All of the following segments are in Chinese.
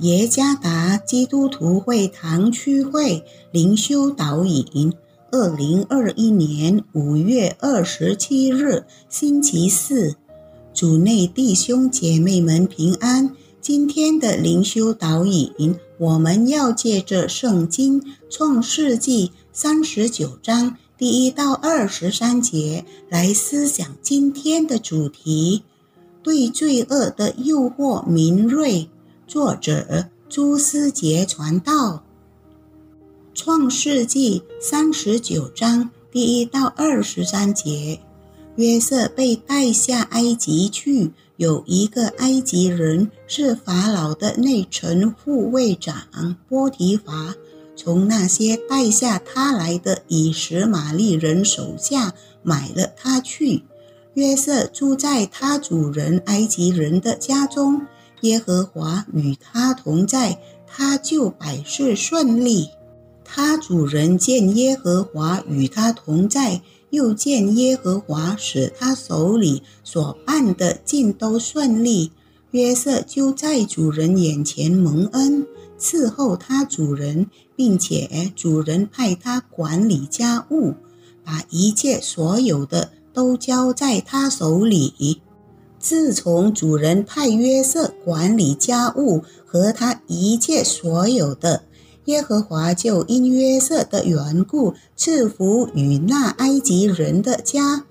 耶加达基督徒会堂区会灵修导引，二零二一年五月二十七日，星期四，主内弟兄姐妹们平安。今天的灵修导引，我们要借着圣经创世纪三十九章第一到二十三节来思想今天的主题：对罪恶的诱惑敏锐。作者朱思杰传道，《创世纪》三十九章第一到二十三节，约瑟被带下埃及去。有一个埃及人是法老的内臣护卫长波提乏，从那些带下他来的以实玛利人手下买了他去。约瑟住在他主人埃及人的家中。耶和华与他同在，他就百事顺利。他主人见耶和华与他同在，又见耶和华使他手里所办的尽都顺利，约瑟就在主人眼前蒙恩，伺候他主人，并且主人派他管理家务，把一切所有的都交在他手里。自从主人派约瑟管理家务和他一切所有的，耶和华就因约瑟的缘故赐福与那埃及人的家，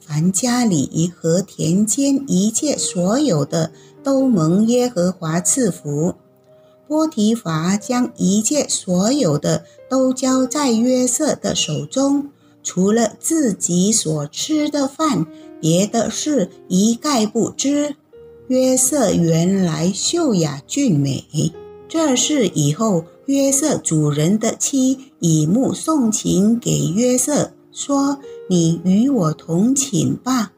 凡家里和田间一切所有的都蒙耶和华赐福。波提乏将一切所有的都交在约瑟的手中，除了自己所吃的饭。别的事一概不知。约瑟原来秀雅俊美，这事以后约瑟主人的妻以目送情给约瑟，说：“你与我同寝吧。”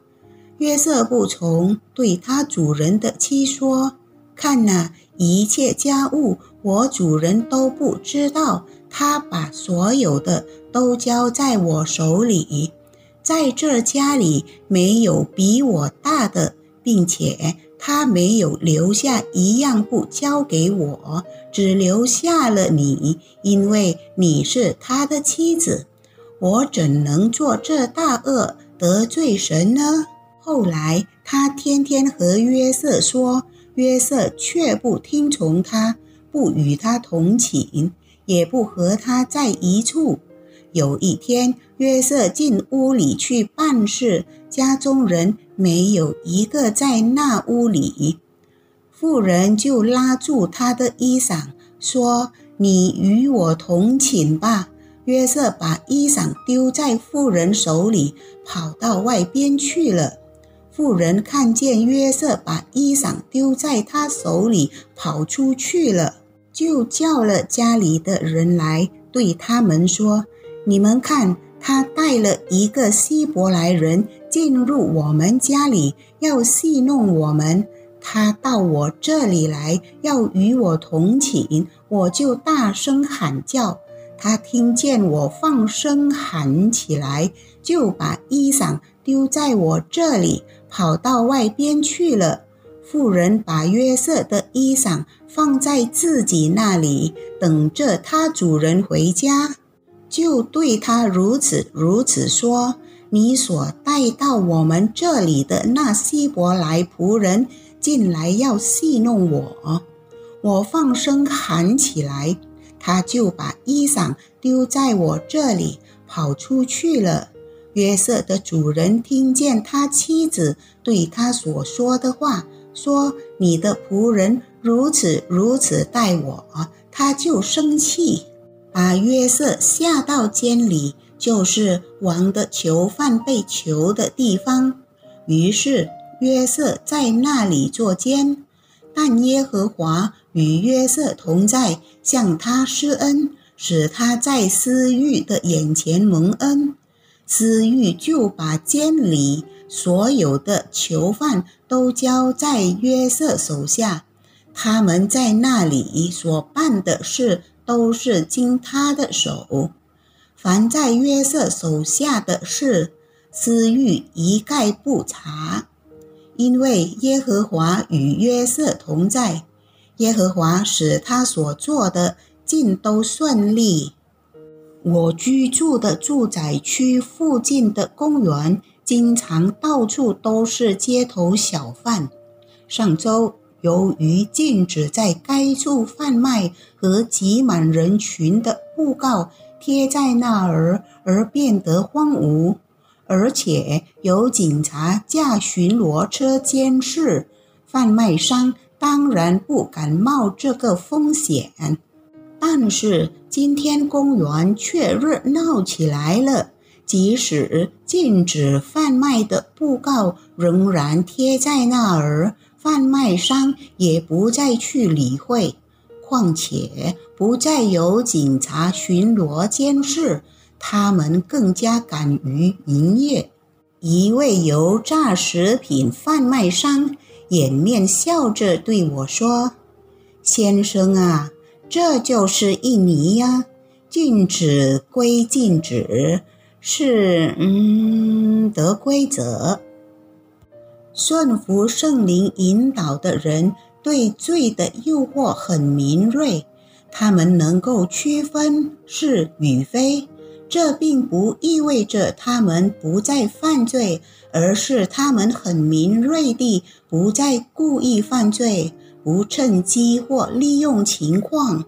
约瑟不从，对他主人的妻说：“看呐，一切家务我主人都不知道，他把所有的都交在我手里。”在这家里没有比我大的，并且他没有留下一样不交给我，只留下了你，因为你是他的妻子。我怎能做这大恶得罪神呢？后来他天天和约瑟说，约瑟却不听从他，不与他同寝，也不和他在一处。有一天，约瑟进屋里去办事，家中人没有一个在那屋里。妇人就拉住他的衣裳，说：“你与我同寝吧。”约瑟把衣裳丢在妇人手里，跑到外边去了。妇人看见约瑟把衣裳丢在他手里，跑出去了，就叫了家里的人来，对他们说。你们看，他带了一个希伯来人进入我们家里，要戏弄我们。他到我这里来，要与我同寝，我就大声喊叫。他听见我放声喊起来，就把衣裳丢在我这里，跑到外边去了。妇人把约瑟的衣裳放在自己那里，等着他主人回家。就对他如此如此说：“你所带到我们这里的那希伯来仆人进来要戏弄我，我放声喊起来，他就把衣裳丢在我这里，跑出去了。”约瑟的主人听见他妻子对他所说的话，说：“你的仆人如此如此待我，他就生气。”把约瑟下到监里，就是王的囚犯被囚的地方。于是约瑟在那里坐监，但耶和华与约瑟同在，向他施恩，使他在私欲的眼前蒙恩。私欲就把监里所有的囚犯都交在约瑟手下，他们在那里所办的事。都是经他的手，凡在约瑟手下的事，私欲一概不查，因为耶和华与约瑟同在。耶和华使他所做的尽都顺利。我居住的住宅区附近的公园，经常到处都是街头小贩。上周，由于禁止在该处贩卖和挤满人群的布告贴在那儿，而变得荒芜，而且有警察驾巡逻车监视，贩卖商当然不敢冒这个风险。但是今天公园却热闹起来了，即使禁止贩卖的布告仍然贴在那儿，贩卖商也不再去理会。况且不再有警察巡逻监视，他们更加敢于营业。一位油炸食品贩卖商掩面笑着对我说：“先生啊。”这就是印尼呀，禁止归禁止，是嗯的规则。顺服圣灵引导的人对罪的诱惑很敏锐，他们能够区分是与非。这并不意味着他们不再犯罪，而是他们很敏锐地不再故意犯罪。不趁机或利用情况，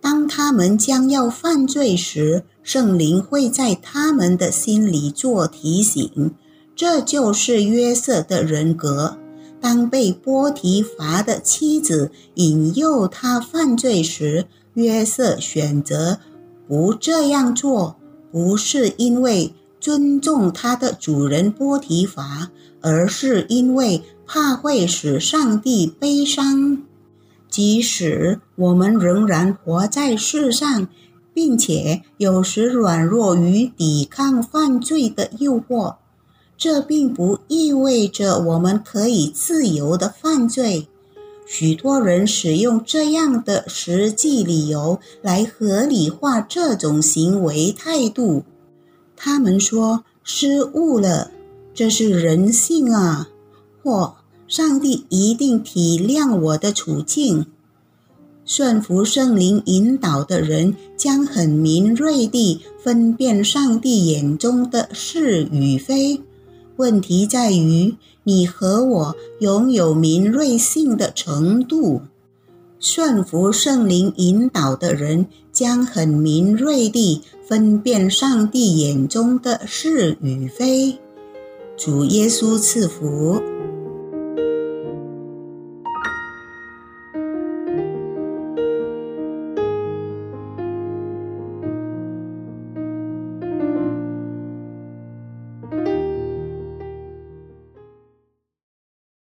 当他们将要犯罪时，圣灵会在他们的心里做提醒。这就是约瑟的人格。当被波提乏的妻子引诱他犯罪时，约瑟选择不这样做，不是因为尊重他的主人波提乏，而是因为。怕会使上帝悲伤，即使我们仍然活在世上，并且有时软弱于抵抗犯罪的诱惑，这并不意味着我们可以自由的犯罪。许多人使用这样的实际理由来合理化这种行为态度。他们说失误了，这是人性啊，或。上帝一定体谅我的处境。顺服圣灵引导的人将很敏锐地分辨上帝眼中的是与非。问题在于你和我拥有敏锐性的程度。顺服圣灵引导的人将很敏锐地分辨上帝眼中的是与非。主耶稣赐福。